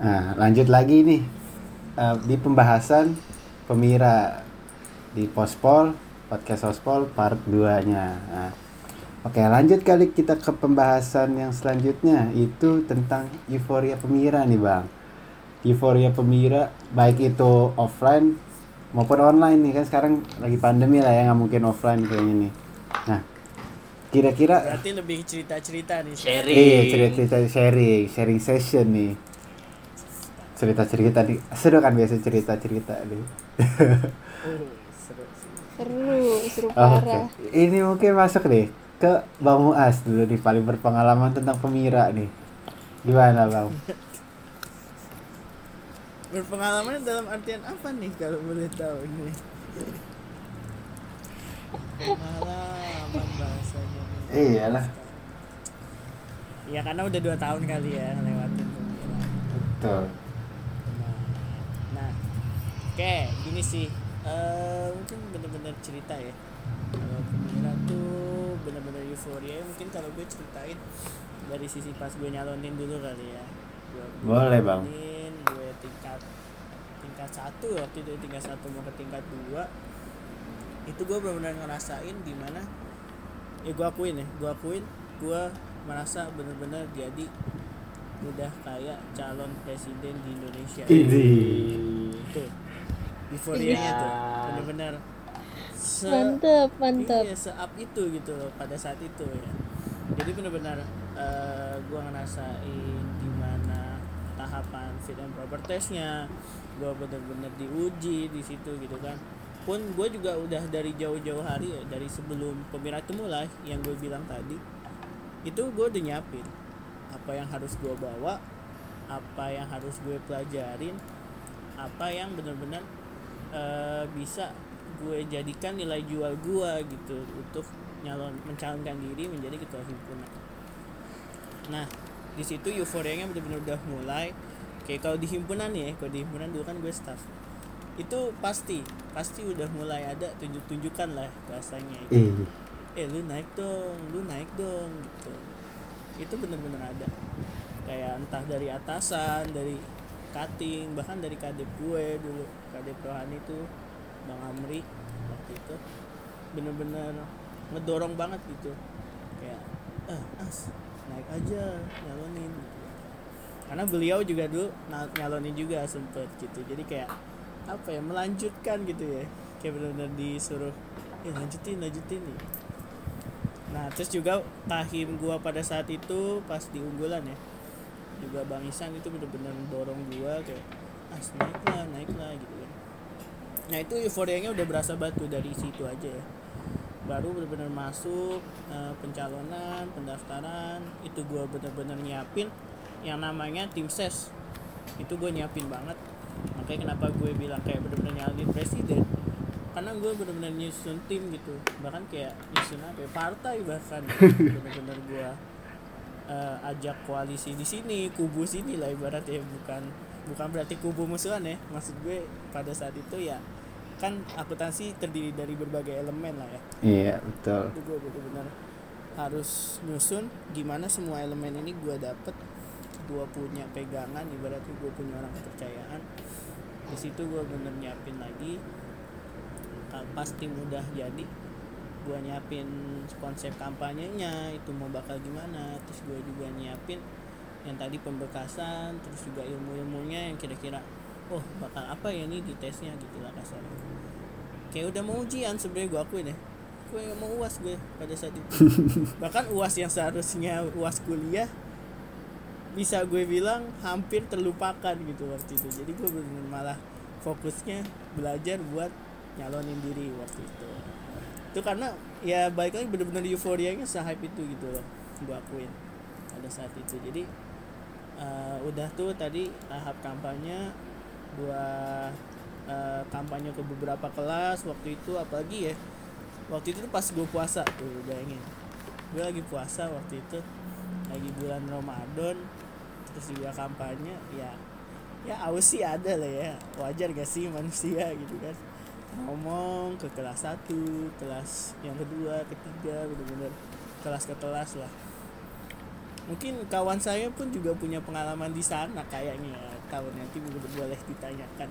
Nah, lanjut lagi nih uh, di pembahasan Pemira di Pospol podcast Pospol part 2-nya. Nah, Oke, lanjut kali kita ke pembahasan yang selanjutnya itu tentang euforia Pemira nih, Bang. Euforia Pemira baik itu offline maupun online nih kan sekarang lagi pandemi lah ya nggak mungkin offline kayaknya nih. Nah, kira-kira berarti lebih cerita-cerita nih sharing Iya, cerita-cerita sharing, sharing session nih. Cerita-cerita nih, seru kan biasa cerita-cerita nih. Uh, seru. Seru, Oh, parah. ini mungkin masuk nih ke Bang Muas dulu nih paling berpengalaman tentang pemira nih. Gimana Bang? berpengalaman dalam artian apa nih kalau boleh tahu ini pengalaman bahasanya nih. Iyalah, ya karena udah dua tahun kali ya ngelewatin pemira betul. Oke gini sih. Eh mungkin bener-bener cerita ya. Kalau pemira tuh bener-bener euforia. Mungkin kalau gue ceritain dari sisi pas gue nyalonin dulu kali ya. Gue Boleh, Bang. nyalonin, gue tingkat tingkat satu waktu itu tingkat satu mau ke tingkat dua. Itu gue benar-benar ngerasain di mana ya gue akuin ya gue akuin gue merasa bener-bener jadi udah kayak calon presiden di Indonesia. Ini. itu euforianya tuh bener-bener se Mantep, mantep. iya se up itu gitu loh pada saat itu ya. Jadi bener-bener eh gue ngerasain gimana tahapan fit and proper testnya. Gue bener-bener diuji di situ gitu kan. Pun gue juga udah dari jauh-jauh hari ya dari sebelum pemira itu mulai yang gue bilang tadi itu gue udah nyiapin apa yang harus gue bawa apa yang harus gue pelajarin apa yang benar-benar eh, bisa gue jadikan nilai jual gue gitu untuk nyalon mencalonkan diri menjadi ketua himpunan. Nah di situ euforianya benar-benar udah mulai. Kayak kalau di himpunan ya kalau di himpunan dulu kan gue staff. Itu pasti pasti udah mulai ada tunjuk-tunjukkan lah bahasanya. Itu Ih, eh lu naik dong lu naik dong gitu. Itu bener-bener ada. Kayak entah dari atasan dari cutting bahkan dari kadep gue dulu kadep rohani itu bang Amri waktu itu bener-bener ngedorong banget gitu. Kayak ah as naik aja nyalonin. Karena beliau juga dulu nyalonin juga sempet gitu. Jadi kayak apa ya melanjutkan gitu ya. Kayak benar-benar disuruh ya lanjutin lanjutin nih. Nah terus juga tahim gua pada saat itu pas di unggulan ya juga bang Isan itu benar-benar dorong gua kayak ah naik lah naik lah gitu kan. Nah itu euforianya udah berasa batu dari situ aja ya. Baru benar-benar masuk eh, pencalonan pendaftaran itu gua benar-benar nyiapin yang namanya tim ses. Itu gue nyiapin banget. Makanya kenapa gue bilang kayak bener-bener nyalin presiden? Karena gue bener-bener nyusun tim gitu. Bahkan kayak nyusun apa ya, partai bahkan bener-bener gue eh, ajak koalisi di sini kubu sini lah ibaratnya bukan bukan berarti kubu musuhan ya. Maksud gue pada saat itu ya kan akuntansi terdiri dari berbagai elemen lah ya. Iya betul. itu gue bener-bener harus nyusun gimana semua elemen ini gue dapet. Gue punya pegangan ibaratnya gue punya orang kepercayaan. Di situ gue bener nyiapin lagi. Uh, pas tim udah jadi gue nyiapin konsep kampanyenya itu mau bakal gimana. Terus gue juga nyiapin yang tadi pembekasan terus juga ilmu-ilmunya yang kira-kira oh bakal apa ya nih di tesnya? Gitu lah kasarnya. Kayak udah mau ujian sebenarnya gue akuin ya. Gue mau uas gue pada saat itu. Bahkan uas yang seharusnya uas kuliah bisa gue bilang hampir terlupakan gitu waktu itu. Jadi gue bener malah fokusnya belajar buat nyalonin diri waktu itu itu karena ya baik lagi bener-bener euforianya sehype itu gitu loh gue akuin pada saat itu. Jadi eh, udah tuh tadi tahap kampanye gua eh, kampanye ke beberapa kelas waktu itu apalagi ya waktu itu pas gue puasa tuh bayangin. Gue lagi puasa waktu itu lagi bulan Ramadan terus juga kampanye ya ya aus sih ada lah ya wajar gak sih manusia gitu kan ngomong ke kelas 1 kelas yang kedua ketiga bener-bener kelas ke kelas lah. Mungkin kawan saya pun juga punya pengalaman di sana kayaknya. Kawan nanti boleh boleh ditanyakan.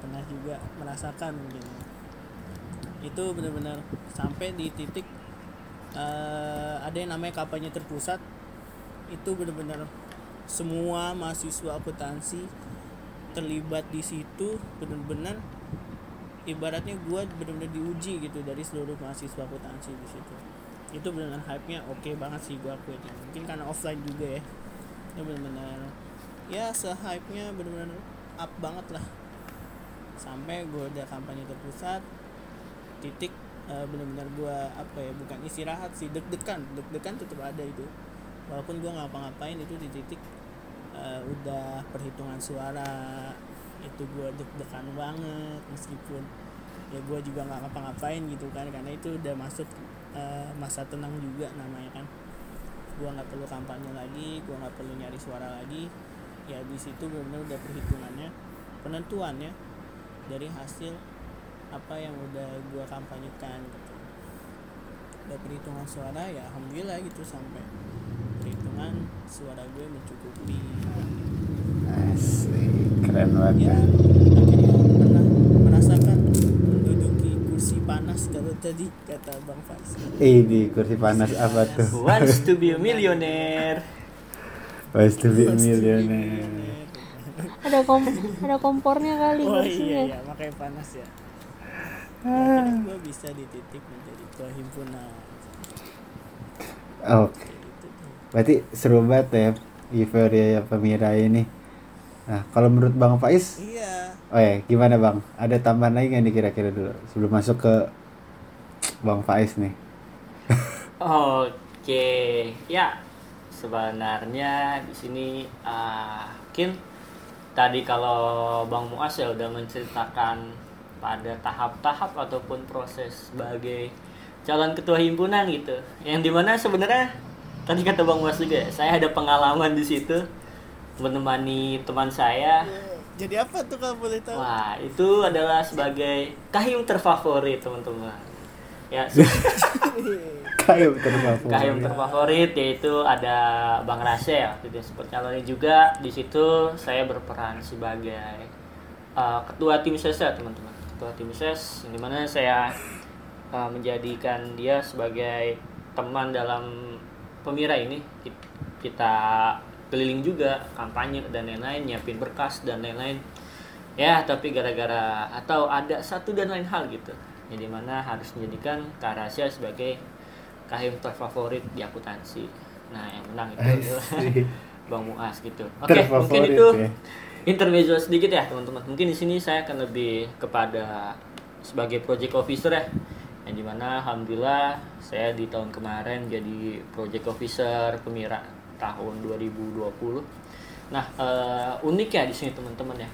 Pernah juga merasakan mungkin. Itu benar-benar sampai di titik eh, ada yang namanya kampanye terpusat. Itu benar-benar semua mahasiswa akuntansi terlibat di situ benar-benar ibaratnya gue benar-benar diuji gitu dari seluruh mahasiswa akuntansi di situ. Itu benar-benar hype-nya oke banget sih gue akuin ya. mungkin karena offline juga ya. Itu benar-benar ya se-hype-nya benar-benar up banget lah. Sampai gue udah kampanye terpusat titik eh, benar-benar gue apa ya bukan istirahat sih deg-degan deg-degan tetap ada itu. Walaupun gue ngapa-ngapain itu di titik eh, udah perhitungan suara itu gue deg-degan banget meskipun ya gue juga nggak ngapa-ngapain gitu kan karena itu udah masuk eh, masa tenang juga namanya kan. Gue nggak perlu kampanye lagi gue nggak perlu nyari suara lagi. Ya di situ benar udah perhitungannya penentuannya dari hasil apa yang udah gue kampanyekan gitu. Udah perhitungan suara ya alhamdulillah gitu sampai perhitungan suara gue mencukupi keren banget. ya akhirnya pernah merasakan menduduki kursi panas kalau tadi kata bang Faiz Eh di kursi panas apa tuh? Wants to be a millionaire. Wants to be a Kursi millionaire. Ada kom ada kompornya kali oh iya kursinya. iya makanya panas ya akhirnya gue bisa di titik menjadi ketua himpunan Oke, Kayak gitu berarti seru banget ya euforia Pemira ini. Nah, kalau menurut Bang Faiz, iya oh ya gimana Bang? Ada tambahan lagi nggak nih kira-kira dulu sebelum masuk ke Bang Faiz nih? Oke, ya sebenarnya di sini ah, mungkin tadi kalau Bang Muas ya udah menceritakan pada tahap-tahap ataupun proses sebagai calon ketua himpunan gitu, yang di mana sebenarnya tadi kata Bang Muas juga, ya, saya ada pengalaman di situ menemani teman saya jadi apa tuh kalau boleh tahu Wah, itu adalah sebagai kahim terfavorit, teman-teman. Ya, Kayu terfavorit. kahim terfavorit yaitu ada Bang Rasel, tidak seperti calonnya juga. Di situ saya berperan sebagai uh, ketua tim ses ya, teman-teman. Ketua tim ses, yang di mana saya uh, menjadikan dia sebagai teman dalam pemira ini. Ki- Kita keliling juga kampanye dan lain-lain, nyiapin berkas dan lain-lain. Ya, tapi gara-gara atau ada satu dan lain hal gitu. Yang di mana harus menjadikan Kak Rasya sebagai kahim terfavorit di akuntansi. Nah, yang menang itu. Bang Muas gitu. Oke, mungkin Terfavorit itu ya. intermezzo sedikit ya, teman-teman. Mungkin di sini saya akan lebih kepada sebagai project officer ya. Yang di mana alhamdulillah saya di tahun kemarin jadi project officer Pemira tahun 2020. Nah, eh, unik ya di sini teman-teman ya.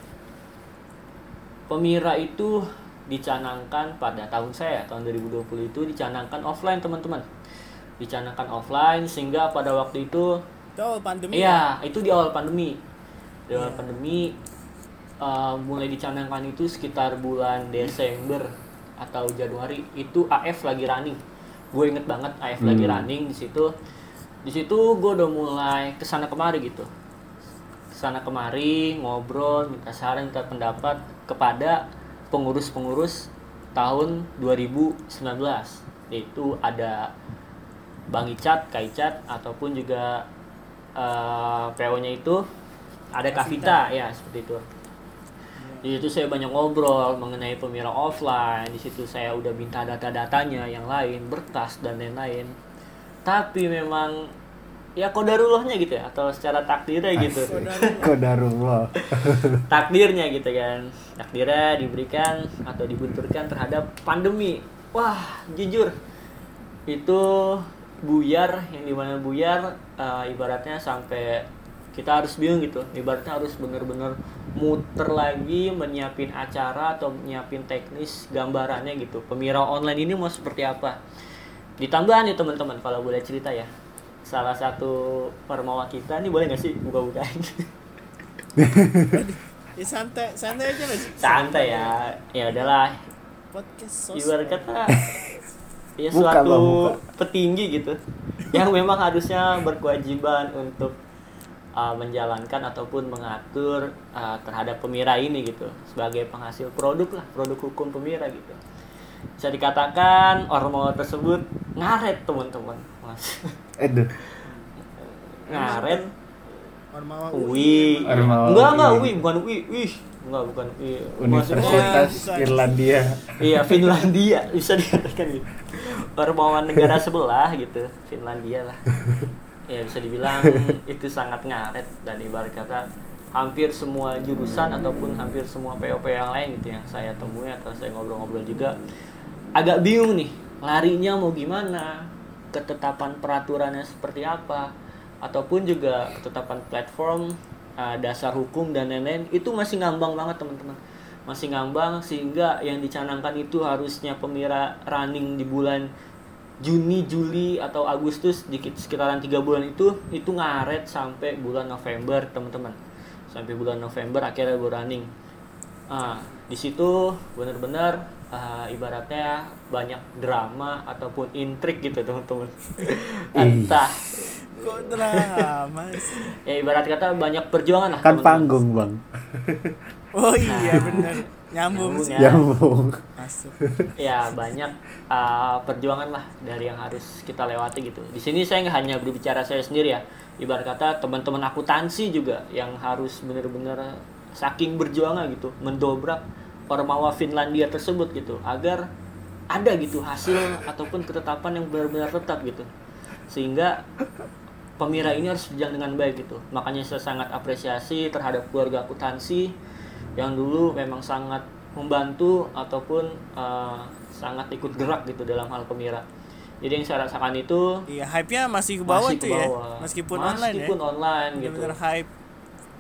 Pemira itu dicanangkan pada tahun saya tahun 2020 itu dicanangkan offline teman-teman dicanangkan offline sehingga pada waktu itu awal pandemi ya? iya itu di awal pandemi di awal Iya. pandemi uh, mulai dicanangkan itu sekitar bulan Desember atau Januari itu AF lagi running gue inget banget AF lagi Hmm. running di situ di situ gue udah mulai ke sana kemari gitu ke sana kemari ngobrol minta saran minta pendapat kepada pengurus-pengurus tahun 2019 yaitu ada Bang Icat, Kak Icat ataupun juga eh, PO-nya itu ada Kavita ya seperti itu. Di situ saya banyak ngobrol mengenai pemira offline. Di situ saya udah minta data-datanya yang lain, berkas dan lain-lain. Tapi memang ya kodarullahnya gitu ya atau secara takdirnya gitu. Kodarullah. Takdirnya gitu kan. Takdirnya diberikan atau dibenturkan terhadap pandemi. Wah, jujur itu buyar yang di mana buyar eh, ibaratnya sampai kita harus bingung gitu ibaratnya harus bener-bener muter lagi menyiapin acara atau menyiapin teknis gambarannya gitu pemira online ini mau seperti apa ditambah nih teman-teman kalau boleh cerita ya. Salah satu permawa kita nih boleh nggak sih buka-bukain ya santai santai aja lah. Santai ya. Ya udahlah. Podcast ibarat kata ya Buka, suatu Bang, buka. petinggi gitu yang memang harusnya berkewajiban untuk uh, menjalankan ataupun mengatur uh, terhadap pemira ini gitu sebagai penghasil produk lah produk hukum pemira gitu. Bisa dikatakan ormo tersebut ngaret teman-teman. Mas. Aduh. ngaret. Ormawa UI. Ormawa enggak enggak UI. Bukan UI. Wih enggak bukan UI. Universitas bukan. Irlandia. iya Finlandia. Bisa dikatakan gitu. Ormawa negara sebelah gitu. Finlandia lah. Ya bisa dibilang itu sangat ngaret dan ibarat kata hampir semua jurusan ataupun hampir semua POP yang lain gitu yang saya temui atau saya ngobrol-ngobrol juga agak bingung nih larinya mau gimana ketetapan peraturannya seperti apa ataupun juga ketetapan platform uh, dasar hukum dan lain-lain itu masih ngambang banget teman-teman. Masih ngambang sehingga yang dicanangkan itu harusnya pemira running di bulan Juni, Juli atau Agustus di sekitaran tiga bulan itu itu ngaret sampai bulan November teman-teman. Sampai bulan November akhirnya baru running. Ah di situ benar-benar ah, ibaratnya banyak drama ataupun intrik gitu teman-teman. Entah. Kok drama sih? Ya ibarat kata banyak perjuangan lah Kan panggung, Bang. oh iya bener. Nyambung Nyambung sih. ya. Nyambung. masuk. Ya banyak uh, perjuangan lah dari yang harus kita lewati gitu. Di sini saya nggak hanya berbicara saya sendiri ya, ibarat kata teman-teman akuntansi juga yang harus benar-benar saking berjuangnya gitu, mendobrak Ormawa Finlandia tersebut gitu, agar ada gitu hasil ataupun ketetapan yang benar-benar tetap gitu, sehingga pemira ini harus berjalan dengan baik gitu. Makanya saya sangat apresiasi terhadap keluarga akuntansi yang dulu memang sangat membantu ataupun uh, sangat ikut gerak gitu dalam hal pemira. Jadi yang saya rasakan itu iya hype-nya masih ke bawah masih tuh ke ya bawah. meskipun, online ya Meskipun online gitu. bener-bener hype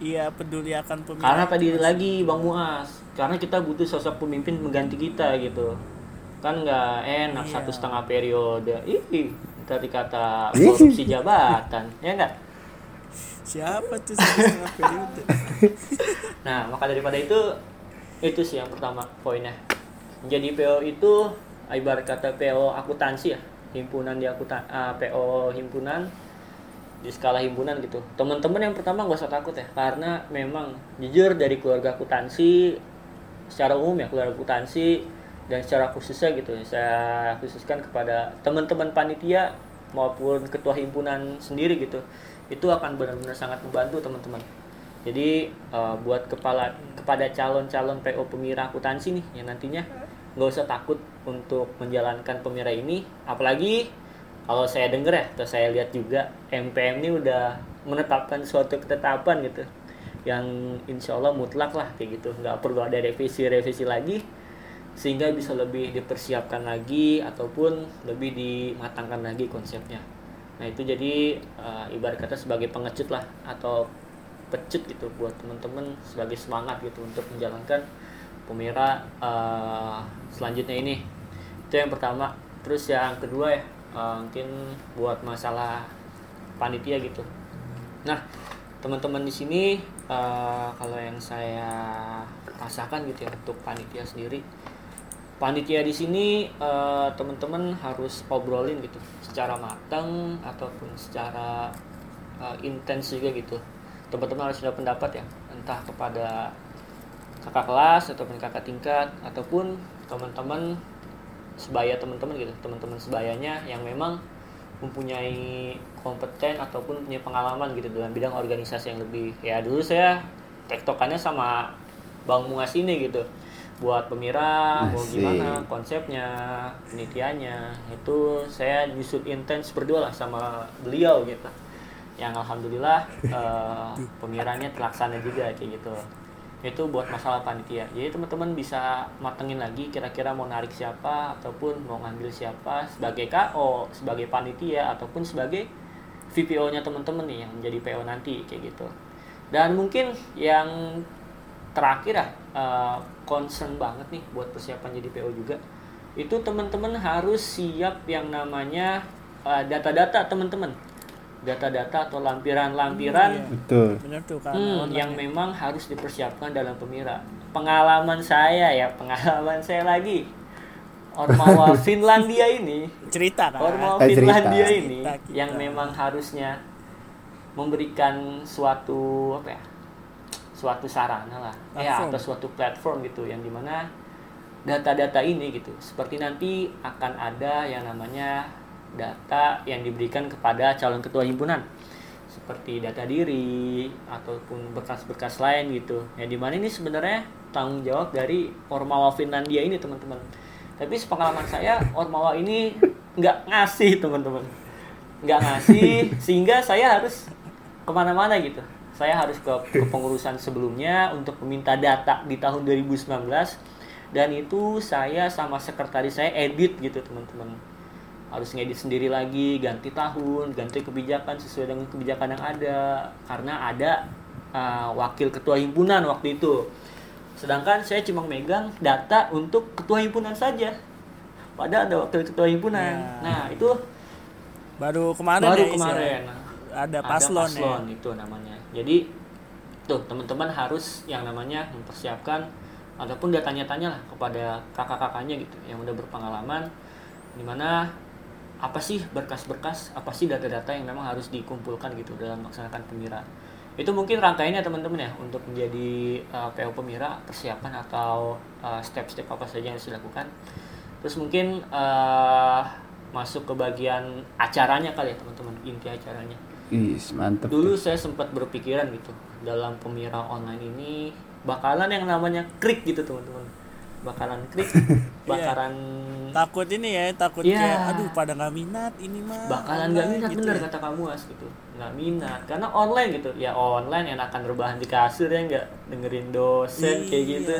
iya peduli akan pemimpin Karena tadi lagi Bang Muas, karena kita butuh sosok pemimpin mengganti kita gitu. Kan nggak enak Iya. satu setengah periode. Ih, ntar dikata Ih. korupsi jabatan, ya enggak? siapa tuh satu setengah periode Nah, maka daripada itu itu sih yang pertama poinnya. Jadi PO itu ibarat kata PO akuntansi ya, himpunan di akuntan ah, PO himpunan di skala himpunan gitu. Teman-teman yang pertama nggak usah takut ya, karena memang jujur dari keluarga akuntansi secara umum ya keluarga akuntansi dan secara khususnya gitu saya khususkan kepada teman-teman panitia maupun ketua himpunan sendiri gitu itu akan benar-benar sangat membantu teman-teman. Jadi eh, buat kepala kepada calon-calon PO pemira akuntansi nih yang nantinya nggak usah takut untuk menjalankan pemira ini apalagi kalau saya dengar ya atau saya lihat juga MPM ini udah menetapkan suatu ketetapan gitu yang insya Allah mutlak lah kayak gitu. Nggak perlu ada revisi-revisi lagi sehingga bisa lebih dipersiapkan lagi ataupun lebih dimatangkan lagi konsepnya. Nah itu jadi eh, ibarat kata sebagai pengecut lah atau pecut gitu buat teman-teman sebagai semangat gitu untuk menjalankan pemira eh, selanjutnya ini. Itu yang pertama. Terus yang kedua ya eh, mungkin buat masalah panitia gitu. Nah teman-teman di sini eh, kalau yang saya rasakan gitu ya untuk panitia sendiri panitia di sini eh, teman-teman harus obrolin gitu secara matang ataupun secara eh, intens juga gitu. Teman-teman harus sudah pendapat ya entah kepada kakak kelas ataupun kakak tingkat ataupun teman-teman sebaya teman-teman gitu teman-teman sebayanya yang memang mempunyai kompeten ataupun punya pengalaman gitu dalam bidang organisasi yang lebih ya dulu saya tektokannya sama Bang Muas ini gitu. Buat pemira mau gimana konsepnya penelitiannya itu saya nyusut intens berdua lah sama beliau gitu. Yang alhamdulillah eh, pemiranya terlaksana juga kayak gitu itu buat masalah panitia. Jadi teman-teman bisa matengin lagi kira-kira mau narik siapa ataupun mau ngambil siapa sebagai KO sebagai panitia ataupun sebagai VPO-nya teman-teman nih yang menjadi PO nanti kayak gitu. Dan mungkin yang terakhir ya eh, concern banget nih buat persiapan jadi PO juga itu teman-teman harus siap yang namanya eh, data-data teman-teman data-data atau lampiran-lampiran Iya. Betul. tuh kan Hmm, yang memang harus dipersiapkan dalam pemira. Pengalaman saya ya, pengalaman saya lagi. Ormawa Finlandia ini cerita kan Ormawa Eh, cerita. Finlandia ini Cerita kita. yang memang harusnya memberikan suatu apa ya suatu sarana lah ya atau suatu platform gitu yang di mana data-data ini gitu seperti nanti akan ada yang namanya data yang diberikan kepada calon ketua himpunan. Seperti data diri ataupun berkas-berkas lain gitu. Ya di mana ini sebenarnya tanggung jawab dari Ormawa Finlandia ini teman-teman. Tapi sepengalaman saya Ormawa ini nggak ngasih teman-teman. Nggak ngasih sehingga saya harus ke mana-mana gitu. Saya harus ke, ke pengurusan sebelumnya untuk meminta data di tahun 2019 dan itu saya sama sekretaris saya edit gitu teman-teman harus ngedit sendiri lagi ganti tahun ganti kebijakan sesuai dengan kebijakan yang ada. Karena ada uh, wakil ketua himpunan waktu itu. Sedangkan saya cuma megang data untuk ketua himpunan saja. Padahal ada wakil ketua himpunan. Ya. nah itu baru kemarin baru ya Is, ya? kemarin ada paslon, ya? itu namanya. Jadi tuh teman-teman harus yang namanya mempersiapkan ataupun dia tanya-tanya lah kepada kakak-kakaknya gitu yang udah berpengalaman di mana apa sih berkas-berkas apa sih data-data yang memang harus dikumpulkan gitu dalam melaksanakan pemira? Itu mungkin rangkaiannya teman-teman ya untuk menjadi uh, PO pemira persiapan atau uh, step-step apa saja yang harus dilakukan. Terus mungkin uh, masuk ke bagian acaranya kali ya teman-teman inti acaranya. Is, mantep. dulu saya sempat berpikiran gitu dalam pemira online ini bakalan yang namanya krik gitu teman-teman. Bakalan krik bakalan takut ini ya takut Iya. kayak aduh pada nggak minat ini mah. Bakalan nggak online minat gitu bener ya. kata kamu as gitu. Nggak minat. Karena online gitu. Ya online enakan rebahan di kasur ya nggak dengerin dosen kayak Iya. gitu.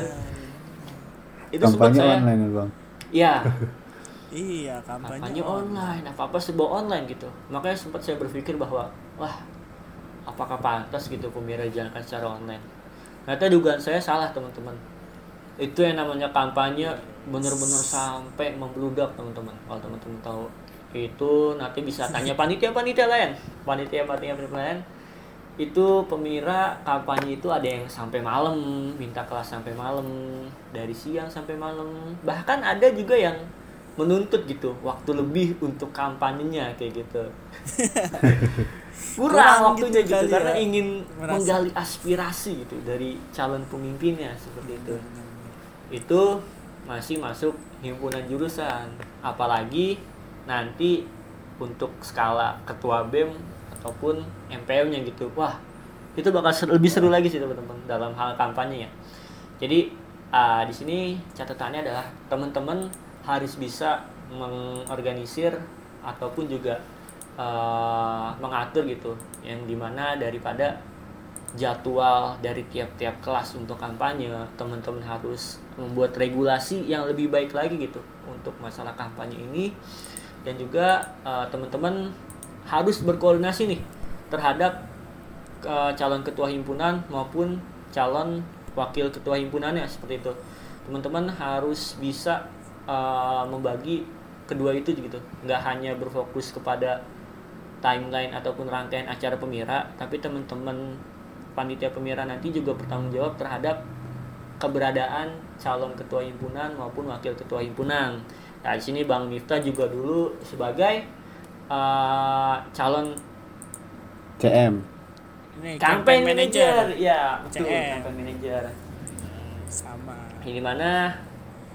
Itu sempat Kampanye saya online ya, Bang. ya iya kampanye, kampanye online. apa apa sebuah online gitu. Makanya sempat saya berpikir bahwa wah apakah pantas gitu pemira dijalankan secara online? Ternyata dugaan saya salah teman-teman. Itu yang namanya kampanye bener-bener sampai membludak teman-teman. Kalau teman-teman tahu itu nanti bisa tanya panitia-panitia lain. Panitia-panitia lain. Itu pemira kampanye itu ada yang sampai malam minta kelas sampai malam dari siang sampai malam. Bahkan ada juga yang menuntut gitu waktu lebih untuk kampanyenya kayak gitu. Kurang, Kurang waktunya gitu gitu, karena ya. ingin Merasa. menggali aspirasi gitu dari calon pemimpinnya seperti itu. Itu masih masuk himpunan jurusan. Apalagi nanti untuk skala ketua BEM ataupun MPM-nya gitu. Wah itu bakal seru- lebih seru lagi sih teman-teman dalam hal kampanye ya. Jadi ah, di sini catatannya adalah teman-teman harus bisa mengorganisir ataupun juga eh, mengatur gitu. Yang di mana daripada jadwal dari tiap-tiap kelas untuk kampanye teman-teman harus membuat regulasi yang lebih baik lagi gitu untuk masalah kampanye ini. Dan juga eh, teman-teman harus berkoordinasi nih terhadap eh, calon ketua himpunan maupun calon wakil ketua himpunannya seperti itu. Teman-teman harus bisa eh, membagi kedua itu gitu. Nggak hanya berfokus kepada timeline ataupun rangkaian acara pemira tapi teman-teman panitia pemira nanti juga bertanggung jawab terhadap keberadaan calon ketua himpunan maupun wakil ketua himpunan. Nah di sini bang Miftah juga dulu sebagai eh, calon CM. ini campaign manager. ya betul CM. campaign manager. Sama. Ini mana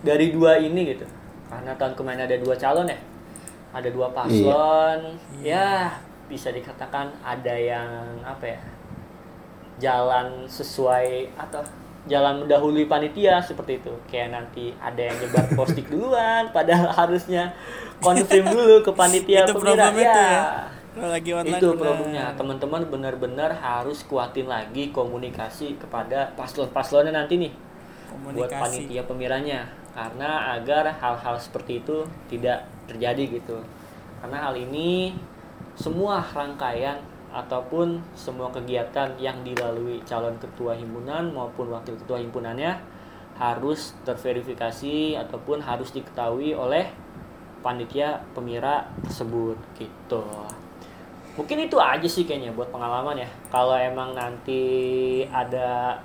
dari dua ini gitu. Karena tahun kemarin ada dua calon ya. Ada dua paslon. Ya bisa dikatakan ada yang apa ya jalan sesuai atau jalan mendahului panitia seperti itu. Kayak nanti ada yang nyebar postik duluan padahal harusnya konfirm dulu ke panitia Itu pemira problem itu ya. lagi online itu problemnya. Teman-teman benar-benar harus kuatin lagi komunikasi kepada paslon-paslonnya nanti nih buat komunikasi. panitia pemiranya. Karena agar hal-hal seperti itu tidak terjadi gitu. Karena hal ini semua rangkaian ataupun semua kegiatan yang dilalui calon ketua himpunan maupun wakil ketua himpunannya harus terverifikasi ataupun harus diketahui oleh panitia pemira tersebut gitu. Mungkin itu aja sih kayaknya buat pengalaman ya. Kalau emang nanti ada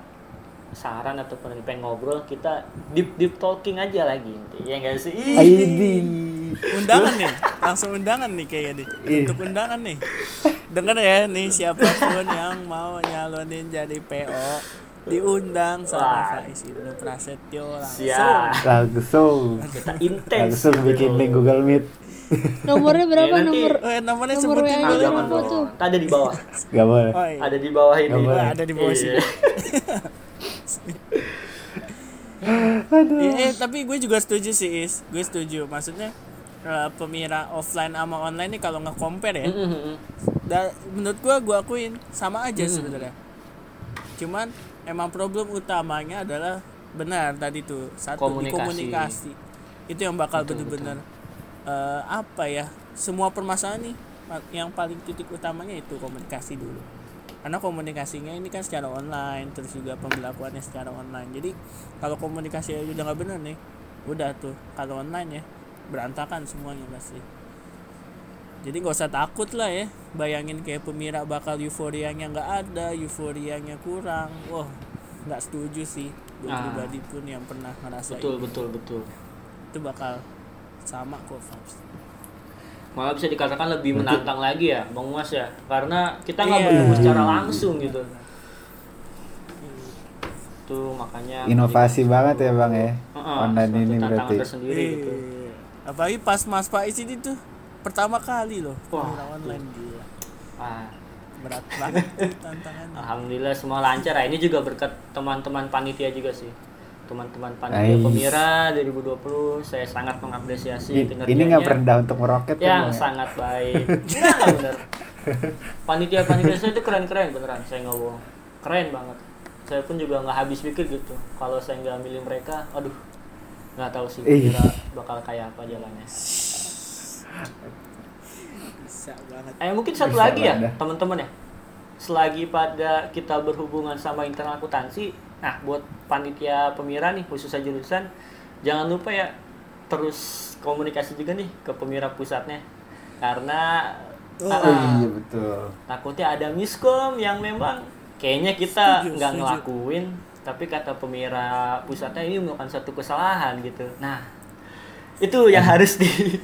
saran ataupun pengen ngobrol kita deep deep talking aja lagi ya enggak sih? Undangan nih. Langsung undangan nih kayaknya nih untuk undangan nih denger ya nih siapa pun yang mau nyalonin jadi PO diundang sama Faiz Ibnu Prasetyo langsung siap Langsung. kita intens Langsung bikin link Google Meet. Nomornya berapa Ya, nanti- nomor? Eh, namanya Nomor sebutin jangan berapa dong. tuh? ada di bawah Gak boleh. Oh, iya. ada di bawah ini boleh. Ada di bawah sini. Iya. Iya, eh, tapi gue juga setuju sih Is gue setuju maksudnya eh, pemira offline sama online nih kalau nggak compare ya Mm-mm. Dan menurut gue gue akuin sama aja sebenarnya. Cuman emang problem utamanya adalah benar tadi tuh satu Komunikasi. komunikasi itu yang bakal Betul, bener-bener eh, apa ya semua permasalahan nih yang paling titik utamanya itu komunikasi dulu. Karena komunikasinya ini kan secara online terus juga pembelakuannya secara online. Jadi kalau komunikasi udah nggak bener nih udah tuh kalau online ya berantakan semuanya pasti jadi nggak usah takut lah ya bayangin kayak pemira bakal euforianya nggak ada euforianya kurang wah nggak setuju sih gue Ah. pribadi pun yang pernah ngerasain betul betul betul itu bakal sama kok Fabs. malah bisa dikatakan lebih menantang lagi ya bang Mas ya karena kita nggak Iya. bertemu secara langsung gitu tuh makanya Inovasi banget ya bang ya. Heeh, Online suatu ini berarti. tersendiri gitu Iya. apalagi pas Mas Faiz ini tuh pertama kali loh Wah, pemira online gila. Ah, berat banget tuh tantangannya. Alhamdulillah semua lancar. Ini juga berkat teman-teman panitia juga sih. Teman-teman panitia Ais. pemira 2020 saya sangat mengapresiasi I- kinerjanya. Ini nggak rendah untuk meroket kan, yang ya? sangat baik. Nah, bener. Panitia panitia saya itu keren keren beneran. Saya nggak bohong. Keren banget. Saya pun juga nggak habis pikir gitu. Kalau saya nggak milih mereka aduh nggak tahu sih Ih. kira bakal kayak apa jalannya bisa banget. Eh mungkin satu Bisa lagi ya teman-teman ya. Selagi pada kita berhubungan sama internal akuntansi nah buat panitia pemira nih khususnya jurusan jangan lupa ya terus komunikasi juga nih ke pemira pusatnya. Karena Oh, ah, Oh iya betul. takutnya ada miskom yang memang kayaknya kita nggak ngelakuin tapi kata pemira pusatnya ini melakukan satu kesalahan gitu. Nah itu yang harus di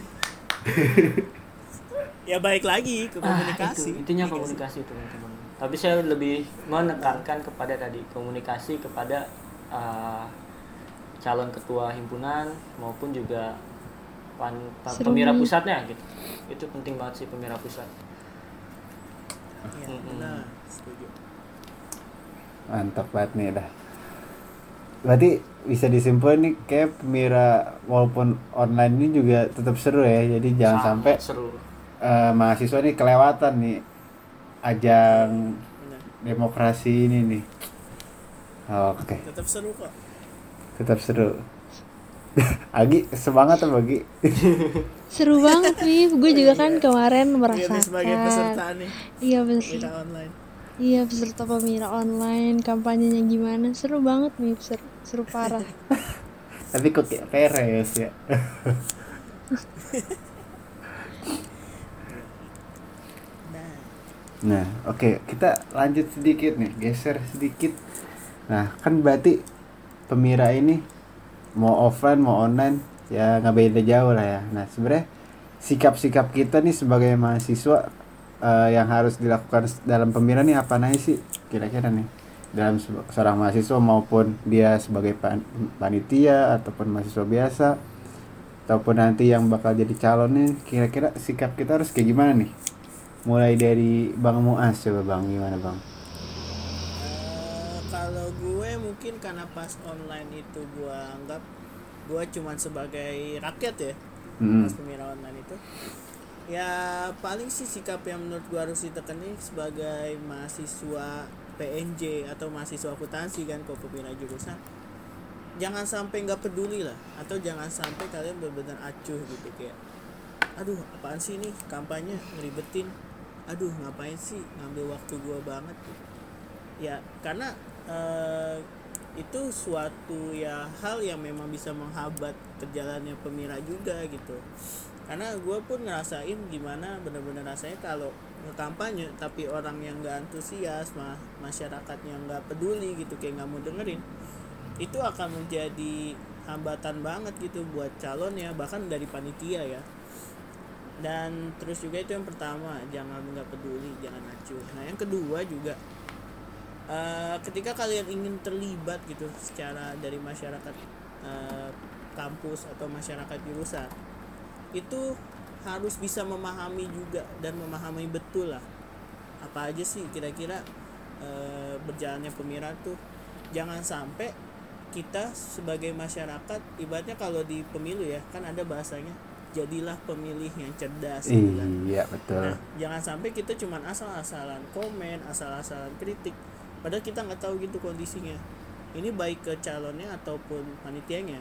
ya baik lagi ke Ah, komunikasi itu, intinya Iya komunikasi teman-teman tapi saya lebih menekankan kepada tadi komunikasi kepada uh, calon ketua himpunan maupun juga pan, pa- Seru pemira nih. pusatnya gitu itu penting banget sih pemira pusat Iya, Mm-mm. benar setuju Mantap banget nih dah. Berarti bisa disimpulkan nih kayak pemira walaupun online ini juga tetap seru ya. Jadi jangan Sangat sampai seru eh, mahasiswa nih kelewatan nih ajang benar demokrasi ini nih. Oke, tetap seru kok tetap seru. Agi semangat apa Agi? Seru banget nih. Gue juga kan kemarin Iya nih sebagai peserta merasakan. nih Iya kita peserta. online Iya peserta pemira online. Kampanyenya gimana? Seru banget nih. Seru, seru parah. Tapi kok kayak peres ya. nah oke, kita lanjut sedikit nih, geser sedikit. Nah, kan berarti pemira ini mau offline mau online ya nggak beda jauh lah ya. Nah, sebenarnya sikap-sikap kita nih sebagai mahasiswa eh, yang harus dilakukan dalam pemira nih apa nih sih kira-kira nih dalam se- seorang mahasiswa maupun dia sebagai pan- panitia ataupun mahasiswa biasa ataupun nanti yang bakal jadi calon nih kira-kira sikap kita harus kayak gimana nih? Mulai dari Bang Muas coba Bang gimana Bang? Eh, kalau gue mungkin karena pas online itu gue anggap gue cuman sebagai rakyat ya Hmm. pas pemira online itu ya paling sih sikap yang menurut gue harus ditekani sebagai mahasiswa PNJ atau mahasiswa akuntansi kan pemira jurusan. Jangan sampai nggak peduli lah atau jangan sampai kalian benar-benar acuh gitu kayak aduh apaan sih ini kampanye ngeribetin. Aduh ngapain sih ngambil waktu gua banget? Ya karena eh, itu suatu ya hal yang memang bisa menghambat perjalannya pemira juga gitu. Karena gue pun ngerasain gimana bener-bener rasanya kalau ngekampanye tapi orang yang nggak antusias mah masyarakatnya nggak peduli gitu kayak nggak mau dengerin itu akan menjadi hambatan banget gitu buat calon ya bahkan dari panitia ya. Dan terus juga itu yang pertama jangan nggak peduli jangan acuh nah yang kedua juga eh, ketika kalian ingin terlibat gitu secara dari masyarakat eh, kampus atau masyarakat jurusan itu harus bisa memahami juga dan memahami betul lah apa aja sih kira-kira eh, berjalannya pemira tuh jangan sampai kita sebagai masyarakat ibaratnya kalau di pemilu ya kan ada bahasanya jadilah pemilih yang cerdas gitu kan. Iya betul. Nah, jangan sampai kita cuman asal-asalan komen, asal-asalan kritik. Padahal kita nggak tahu gitu kondisinya. Ini baik ke calonnya ataupun panitianya.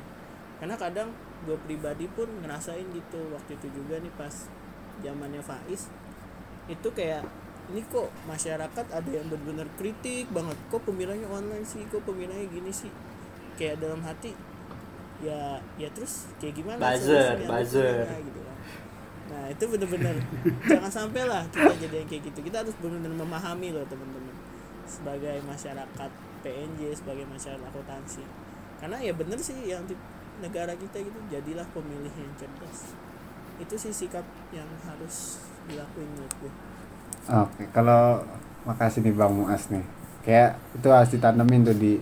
Karena kadang gue pribadi pun ngerasain gitu. Waktu itu juga nih pas zamannya Faiz itu kayak ini kok masyarakat ada yang benar-benar kritik banget. Kok pemilihnya online sih? Kok pemilihnya gini sih? Kayak dalam hati ya ya terus kayak gimana Buzzer, buzzer. gitu kan. nah itu bener-bener jangan sampai lah kita jadi yang kayak gitu. Kita harus benar-benar memahami loh teman-teman sebagai masyarakat PNJ sebagai masyarakat akuntansi. Karena ya bener sih yang negara kita gitu jadilah pemilih yang cerdas itu sih sikap yang harus dilakuin menurut gue Oke, kalau makasih nih Bang Muas nih. Kayak itu harus ditanemin tuh di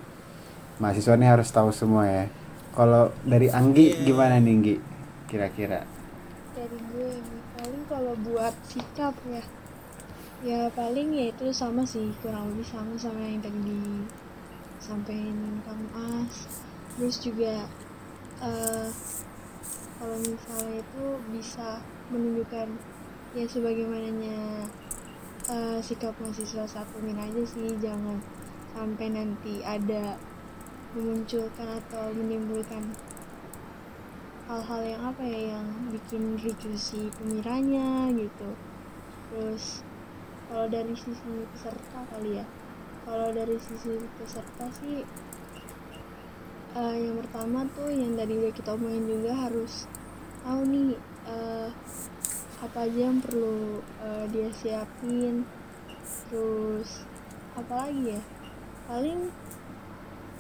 mahasiswa nih harus tahu semua ya. Kalau dari Anggi Iya. gimana nih Anggi? Kira-kira? dari gue nih, paling kalau buat sikap ya ya paling ya itu sama sih kurang lebih sama sama yang tadi disampaikan Kang As terus juga eh kalau misalnya itu bisa menunjukkan ya sebagaimananya eh, sikap mahasiswa saat pemilihan aja sih. Jangan sampai nanti ada memunculkan atau menimbulkan hal-hal yang apa ya yang bikin ricu si pemiranya gitu. Terus kalau dari sisi peserta kali ya. Kalau dari sisi peserta sih eh, yang pertama tuh yang tadi udah kita omongin juga harus tahu nih eh, apa aja yang perlu eh, dia siapin. Terus apa lagi ya? Paling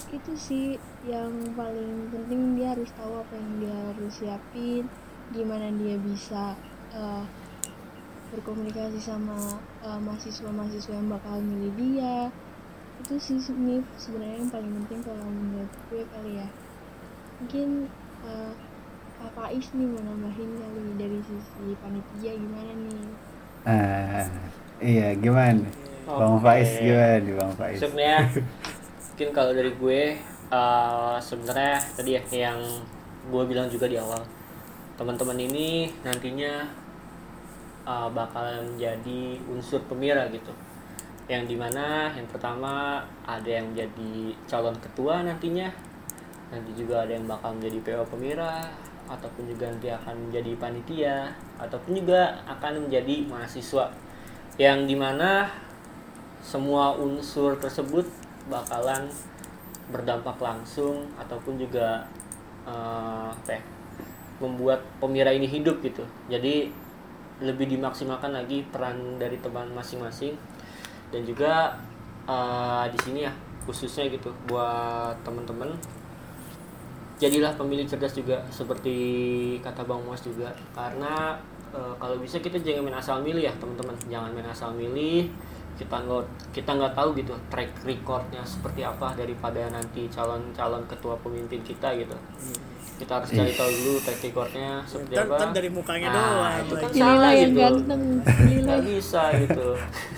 itu sih yang paling penting dia harus tahu apa yang dia harus siapin gimana dia bisa eh, berkomunikasi sama eh, mahasiswa-mahasiswa yang bakal milih dia itu sih ini sebenarnya yang paling penting kalau menurut gue kali ya mungkin eh, Kak Faiz nih mau nambahin kali dari sisi panitia gimana nih Ah, iya gimana? Bang Oke. Faiz gimana nih Bang Faiz? sebenarnya mungkin kalau dari gue eh, sebenarnya tadi ya yang gue bilang juga di awal teman-teman ini nantinya eh, bakalan menjadi unsur pemira gitu yang di mana yang pertama ada yang menjadi calon ketua nantinya. Nanti juga ada yang bakal menjadi PO pemira ataupun juga nanti akan menjadi panitia ataupun juga akan menjadi mahasiswa. Yang di mana semua unsur tersebut bakalan berdampak langsung ataupun juga eh, apa ya, membuat pemira ini hidup gitu. Jadi lebih dimaksimalkan lagi peran dari teman masing-masing dan juga eh, di sini ya khususnya gitu buat teman-teman jadilah pemilih cerdas juga seperti kata Bang Mas juga. Karena eh, kalau bisa kita jangan main asal milih ya teman-teman jangan main asal milih. Kita nggak kita nggak tahu gitu track recordnya seperti apa daripada nanti calon-calon ketua pemimpin kita gitu. Kita harus cari tahu dulu track recordnya seperti apa. dari mukanya Nah, doang itu kan salah gitu. nggak bisa gitu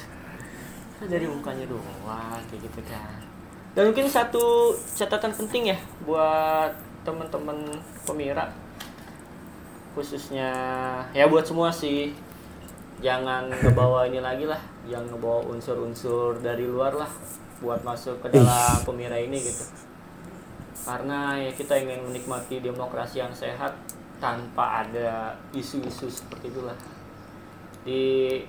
dari mukanya doang kayak gitu kan dan mungkin satu catatan penting ya buat teman-teman pemira khususnya ya buat semua sih. Jangan ngebawa ini lagi lah yang ngebawa unsur-unsur dari luar lah buat masuk ke dalam pemira ini gitu. Karena ya kita ingin menikmati demokrasi yang sehat tanpa ada isu-isu seperti itulah. Di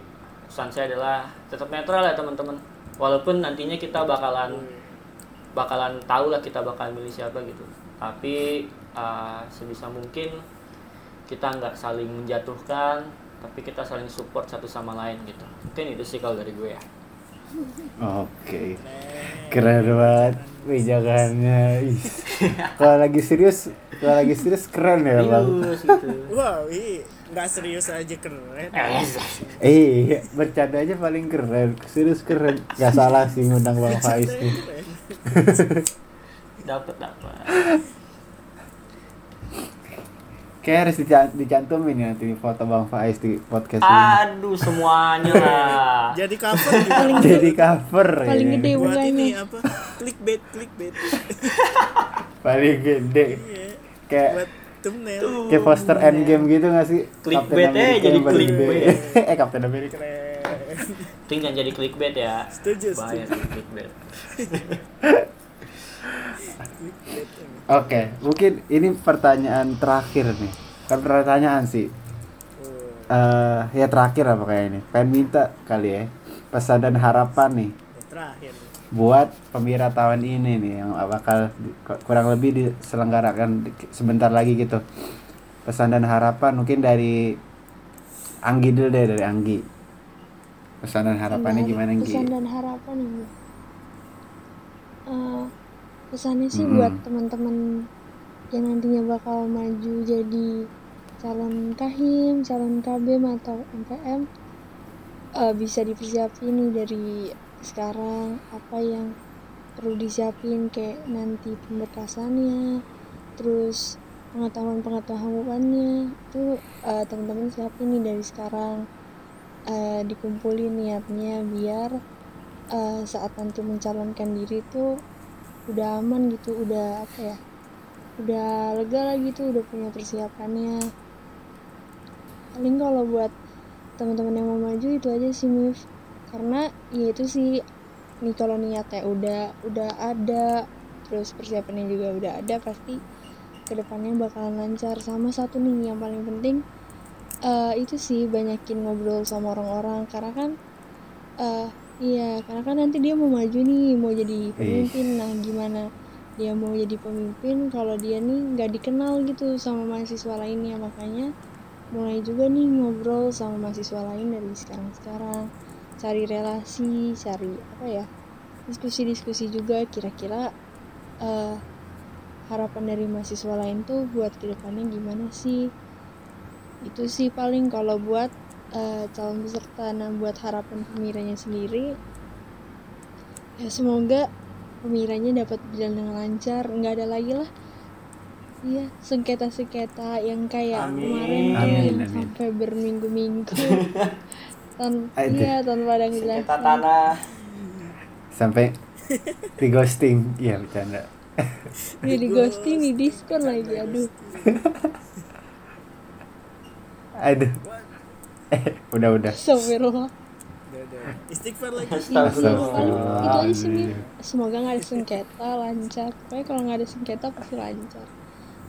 pesan saya adalah tetap netral ya teman-teman walaupun nantinya kita bakalan bakalan tahu lah kita bakal milih siapa gitu tapi uh, sebisa mungkin kita nggak saling menjatuhkan tapi kita saling support satu sama lain gitu mungkin itu sih kalau dari gue ya Oke. Keren banget pijakannya. Ih. Kalau lagi serius, kalau lagi serius keren ya, Bang. Serius gitu wow ih nggak serius aja keren Eh, bercanda aja paling keren. Serius keren. Gak salah sih ngundang Bang Faiz nih. dapat dapat Kayak harus dica- dicantumin ya nanti foto Bang Faiz di podcast ini. aduh semuanya lah jadi cover juga paling Jadi cover paling ya. gede buat ini apa clickbait clickbait Paling gede. iya Kayak buat thumbnail kayak poster endgame gitu gak sih? Clickbait America jadi yang clickbait. eh Captain America. keren Ting jangan jadi clickbait ya setuju bahaya setuju clickbait. Oke, mungkin ini pertanyaan terakhir nih. Kan pertanyaan sih. Eh ya terakhir apa kayak ini? Pengen minta kali ya pesan dan harapan nih yang terakhir buat Pemira tahun ini nih yang bakal kurang lebih diselenggarakan di- sebentar lagi gitu. Pesan dan harapan mungkin dari Anggi dulu deh dari Anggi. Pesan dan harapannya Pesan- gimana Anggi? pesan dan harapan ini Eh, pesannya sih Mm-mm. buat teman-teman yang nantinya bakal maju jadi calon kahim calon kabem atau MPM eh, bisa dipersiapin nih dari sekarang apa yang perlu disiapin? Kayak nanti pemberkasannya terus pengetahuan-pengetahuannya. Itu eh, teman-teman siapin nih dari sekarang. Eh, dikumpulin niatnya biar eh, saat nanti mencalonkan diri tuh udah aman gitu udah apa ya udah lega lah gitu udah punya persiapannya. Paling kalau buat teman-teman yang mau maju itu aja sih Mif karena ya itu sih nih kalau niatnya udah udah ada terus persiapannya juga udah ada pasti ke depannya bakalan lancar. Sama satu nih yang paling penting eh, itu sih banyakin ngobrol sama orang-orang. Karena kan eh iya karena kan nanti dia mau maju nih mau jadi pemimpin. Nah gimana dia mau jadi pemimpin kalau dia nih nggak dikenal gitu sama mahasiswa lainnya? Makanya mulai juga nih ngobrol sama mahasiswa lain dari sekarang-sekarang cari relasi cari apa ya diskusi-diskusi juga kira-kira eh, harapan dari mahasiswa lain tuh buat ke depannya gimana sih itu sih paling kalau buat eh, calon peserta nah buat harapan pemiranya sendiri ya semoga pemiranya dapat berjalan dengan lancar nggak ada lagi lah iya sengketa-sengketa yang kayak Amin. kemarin tuh Amin, yang amin. sampai berminggu-minggu Tan Aduh. iya tanpa ada yang tanah Sampai di ghosting. Iya bercanda. Ini di ghosting, di diskon lagi, aduh. Aduh. Eh, udah udah. Astagfirullah. istighfar lagi Astagfirullah. Itu aja sih, Mi. Semoga nggak ada sengketa, lancar. Pokoknya kalau nggak ada sengketa pasti lancar.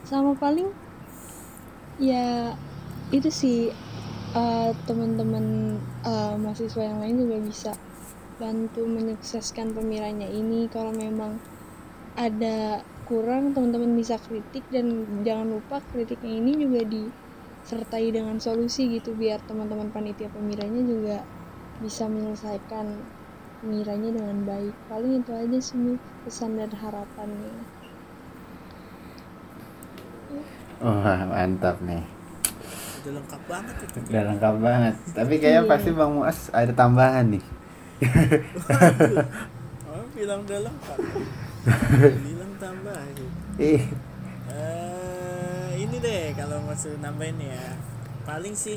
Sama paling, ya itu sih eh, teman-teman eh, mahasiswa yang lain juga bisa bantu menyukseskan pemiranya ini. Kalau memang ada kurang teman-teman bisa kritik dan jangan lupa kritiknya ini juga disertai dengan solusi gitu biar teman-teman panitia pemiranya juga bisa menyelesaikan pemiranya dengan baik. Paling itu aja sih pesan dan harapannya. Wah, mantap nih. Udah lengkap banget itu Udah lengkap banget. Tapi kayaknya Iya. pasti Bang Muas ada tambahan nih. oh bilang udah lengkap bilang tambah gitu. Ih, Eh, ini deh kalau maksud nambahin ya paling sih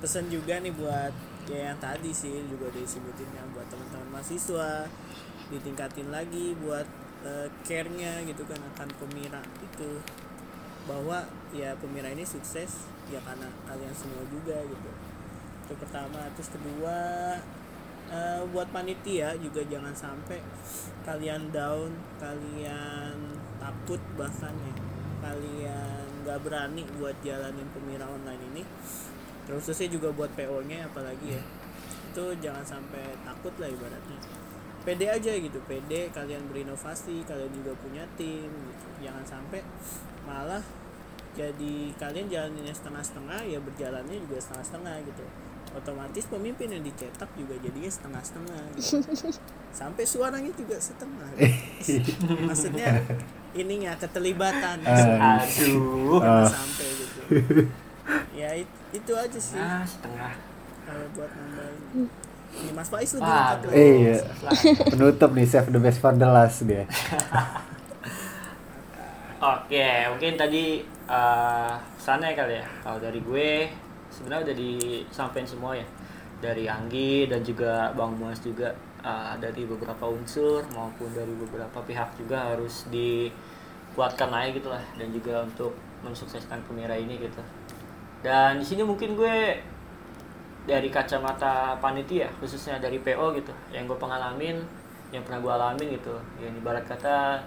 pesan juga nih buat ya yang tadi sih juga disebutin ya buat teman-teman mahasiswa ditingkatin lagi buat eh, care-nya gitu kan akan pemira itu bahwa ya pemira ini sukses ya karena kalian semua juga gitu. Itu pertama. Terus kedua eh, buat panitia juga jangan sampai kalian down kalian takut bahkan ya. Kalian nggak berani buat jalanin pemira online ini. Terus khususnya juga buat PO nya apalagi ya. Itu jangan sampai takut lah ibaratnya. Pede aja gitu pede. Kalian berinovasi kalian juga punya tim gitu. jangan sampai malah jadi kalian jalaninnya setengah-setengah ya berjalannya juga setengah-setengah gitu otomatis pemimpin yang dicetak juga jadinya setengah-setengah gitu. sampai suaranya juga setengah maksudnya ininya keterlibatan Ah. Aduh. Oh. sampai gitu ya it- itu aja sih Ah, setengah. kalau buat nambahin ini Mas Faiz lebih Wah, lengkap lagi. Iya. Penutup nih save the best for the last dia. Oke, mungkin tadi eh sana ya kali ya. Kalau dari gue sebenarnya udah disampaikan semua ya. Dari Anggi dan juga Bang Muas juga eh, dari beberapa unsur maupun dari beberapa pihak juga harus dikuatkan lagi gitu lah dan juga untuk mensukseskan Pemira ini gitu. Dan di sini mungkin gue dari kacamata panitia khususnya dari PO gitu yang gue pengalamin yang pernah gue alamin gitu yang ibarat kata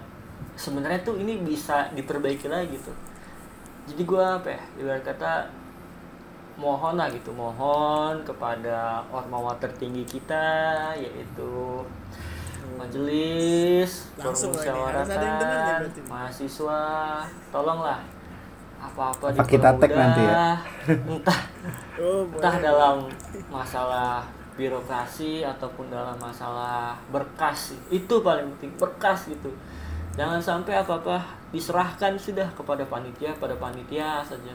sebenarnya tuh ini bisa diperbaiki lagi gitu jadi gue apa ya ibarat kata mohon lah gitu mohon kepada ormawa tertinggi kita yaitu majelis Langsung forum lah ini, harus ada yang dengar nih musyawaratan berarti. mahasiswa. Tolonglah apa-apa Apa kita tag nanti ya? entah. Oh, entah dalam masalah birokrasi ataupun dalam masalah berkas itu paling penting berkas gitu. Jangan sampai apa apa diserahkan sudah kepada panitia pada panitia saja.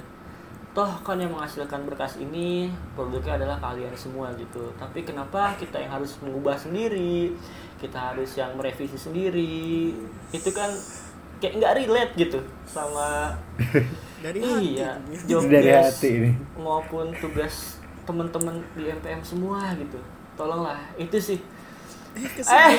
Toh kan yang menghasilkan berkas ini produknya adalah kalian semua gitu. Tapi kenapa kita yang harus mengubah sendiri? Kita harus yang merevisi sendiri. Itu kan kayak nggak relate gitu sama dari hati iya tuh. job Dari hati ini. maupun tugas teman-teman di MPM semua gitu. Tolonglah itu sih. Eh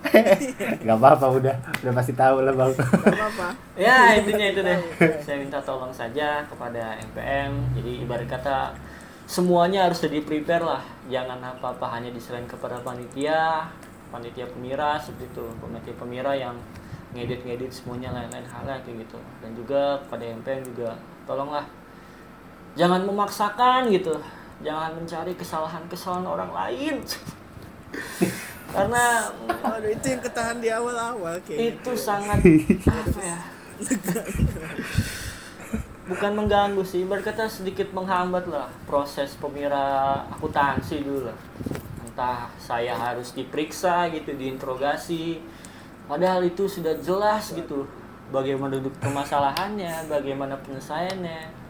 Gak apa-apa udah, udah pasti tahu lah bang. Gak apa-apa. Ya intinya itu deh. Saya minta tolong saja kepada MPM jadi ibarat kata semuanya harus jadi prepare lah. Jangan apa-apa hanya diserahin kepada panitia panitia pemira seperti itu. Panitia pemira yang ngedit-ngedit semuanya lain-lain hal kayak gitu. Dan juga kepada MPM juga tolonglah. Jangan memaksakan gitu. Jangan mencari kesalahan-kesalahan orang lain karena Waduh, itu yang ketahan di awal-awal kayak itu sangat apa ya bukan mengganggu sih berkata sedikit menghambat lah proses pemira akuntansi dulu lah. Entah saya harus diperiksa gitu diinterogasi padahal itu sudah jelas gitu bagaimana duduk permasalahannya bagaimana penyelesaiannya.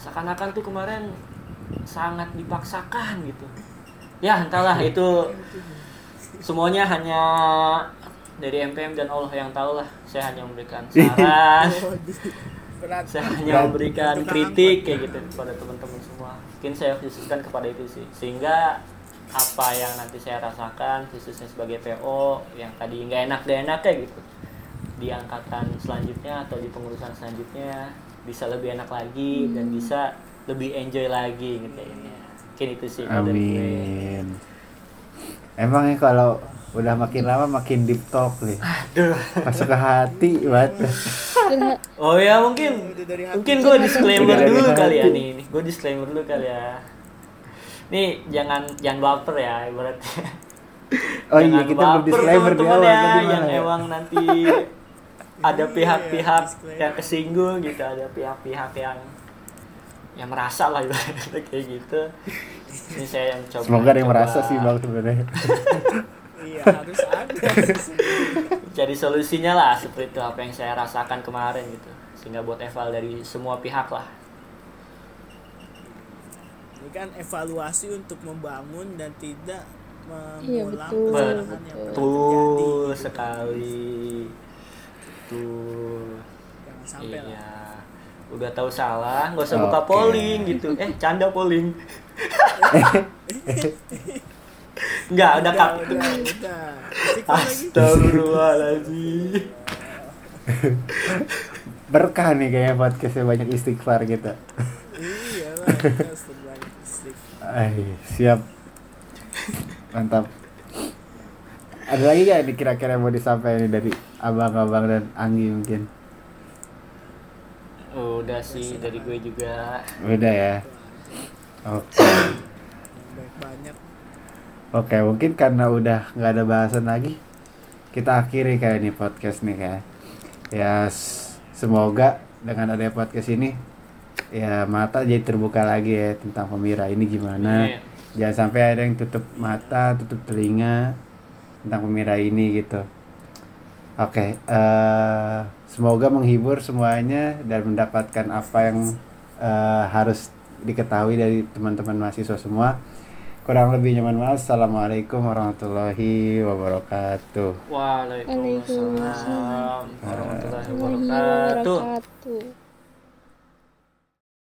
Seakan-akan tuh kemarin sangat dipaksakan gitu. Ya entahlah itu semuanya hanya dari MPM dan Allah yang tahu lah saya hanya memberikan saran. Berat. Saya hanya memberikan kritik kayak gitu kepada teman-teman semua. Mungkin saya khususkan kepada itu sih. Sehingga apa yang nanti saya rasakan khususnya sebagai PO yang tadi nggak enak gak enak kayak gitu. Di angkatan selanjutnya atau di pengurusan selanjutnya bisa lebih enak lagi dan bisa lebih enjoy lagi gitu ya. Mungkin itu sih. Amin. Emang ya kalau udah makin lama makin deep talk nih. Aduh. Masuk ke hati banget. Oh ya mungkin mungkin gue disclaimer dulu kali ya hati. nih, gue disclaimer dulu kali ya. Nih jangan jangan baper ya ibaratnya. Oh iya Jangan kita belum baper, disclaimer di awal ya, tadi yang ya? emang nanti ada Iya, pihak-pihak disclaimer. yang kesinggung gitu, ada pihak-pihak yang yang merasa lah ibaratnya kayak gitu. Ini saya yang coba. Semoga ada yang coba merasa sih bang sebenarnya. iya harus ada Jadi solusinya lah seperti itu apa yang saya rasakan kemarin gitu. Sehingga buat eval dari semua pihak lah. ini kan evaluasi untuk membangun dan tidak Iya, mengulang betul, kesalahan yang betul. terjadi. sekali. Betul. jangan sampai lah Iya. Udah tahu salah, nggak usah Oke. buka polling gitu. Eh, canda polling. Enggak, udah kap. udah udah Astagfirullahaladzim. Berkah nih kayaknya podcastnya banyak istighfar gitu. iya lah siap. Mantap. Ada lagi gak nih kira-kira yang mau disampaikan dari abang-abang dan Anggi mungkin? Udah sih dari gue juga. Udah ya. Oke. baik banyak Oke, mungkin karena udah nggak ada bahasan lagi, kita akhiri kayak nih podcast nih kayak. Ya, s- semoga dengan ada podcast ini ya mata jadi terbuka lagi ya tentang pemirsa ini gimana Iya. jangan sampai ada yang tutup mata tutup telinga tentang pemirsa ini gitu oke eh, semoga menghibur semuanya dan mendapatkan apa yang eh, harus diketahui dari teman-teman mahasiswa semua. Kurang lebih nyaman mas assalamualaikum warahmatullahi wabarakatuh. Waalaikumsalam warahmatullahi wabarakatuh.